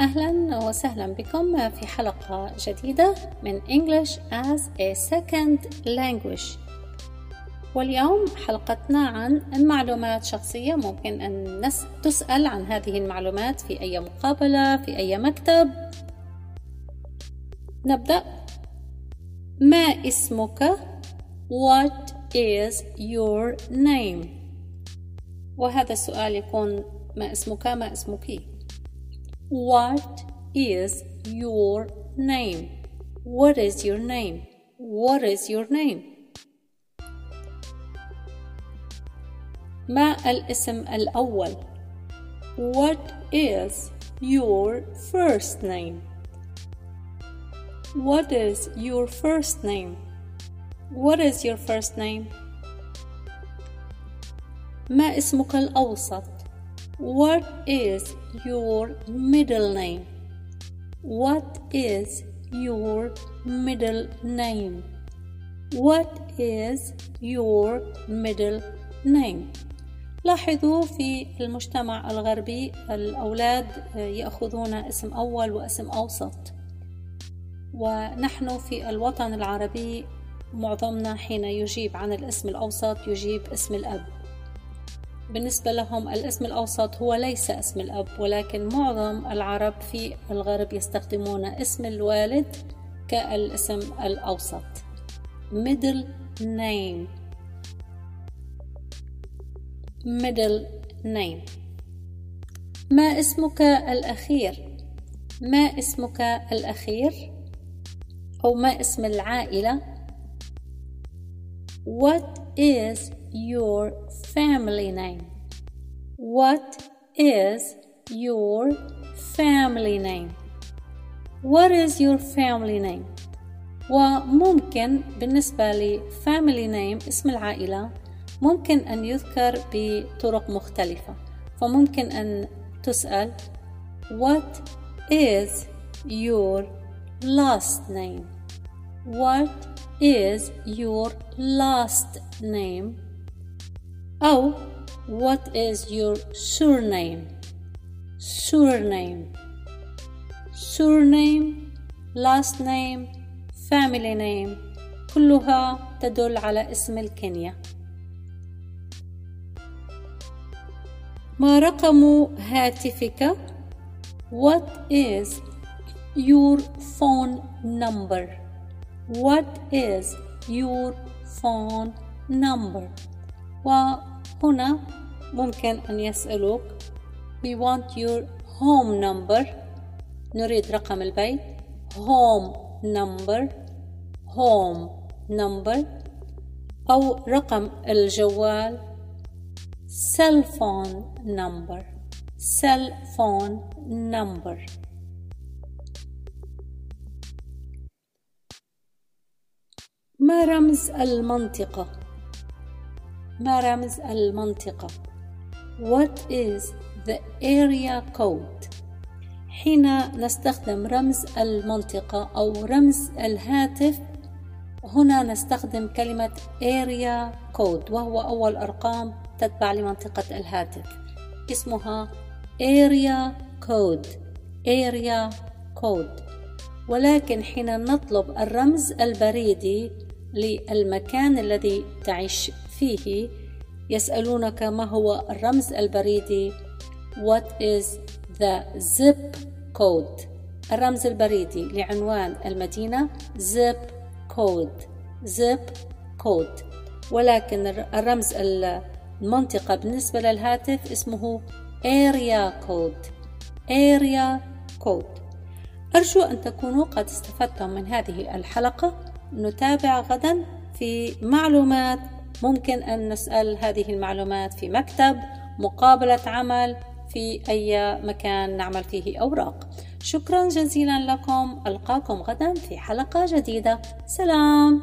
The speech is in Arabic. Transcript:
أهلا وسهلا بكم في حلقة جديدة من English as a Second Language. واليوم حلقتنا عن معلومات شخصية. ممكن أن نس... تسأل عن هذه المعلومات في أي مقابلة في أي مكتب. نبدأ. ما اسمك؟ What is your name? وهذا السؤال يكون ما اسمك ما اسمك؟ What is your name What is your name What is your name ما الاسم الأول What is your first name What is your first name What is your first name ما اسمك الأوسط What is your middle name? What is your middle name? What is your middle name? لاحظوا في المجتمع الغربي الأولاد يأخذون اسم أول واسم أوسط. ونحن في الوطن العربي معظمنا حين يجيب عن الاسم الأوسط يجيب اسم الأب. بالنسبة لهم الاسم الأوسط هو ليس اسم الأب ولكن معظم العرب في الغرب يستخدمون اسم الوالد كالاسم الأوسط. Middle name. Middle name. ما اسمك الأخير؟ ما اسمك الأخير؟ أو ما اسم العائلة؟ What is your family name What is your family name What is your family name وممكن بالنسبة ل family name اسم العائلة ممكن أن يذكر بطرق مختلفة فممكن أن تسأل What is your last name? What is your last name? أو What is your surname? Surname Surname Last name Family name كلها تدل على اسم الكنية ما رقم هاتفك What is your phone number What is your phone number وهنا ممكن أن يسألوك We want your home number نريد رقم البيت home number home number أو رقم الجوال cell phone number cell phone number ما رمز المنطقة؟ ما رمز المنطقة؟ What is the area code? حين نستخدم رمز المنطقة أو رمز الهاتف هنا نستخدم كلمة area code وهو أول أرقام تتبع لمنطقة الهاتف. اسمها area code area code. ولكن حين نطلب الرمز البريدي للمكان الذي تعيش فيه يسألونك ما هو الرمز البريدي What is the zip code الرمز البريدي لعنوان المدينة. Zip code. Zip code. ولكن الرمز المنطقة بالنسبة للهاتف اسمه area code. Area code. أرجو أن تكونوا قد استفدتم من هذه الحلقة. نتابع غدا في معلومات. ممكن أن نسأل هذه المعلومات في مكتب مقابلة عمل في أي مكان نعمل فيه أوراق. شكرا جزيلا لكم. ألقاكم غدا في حلقة جديدة. سلام!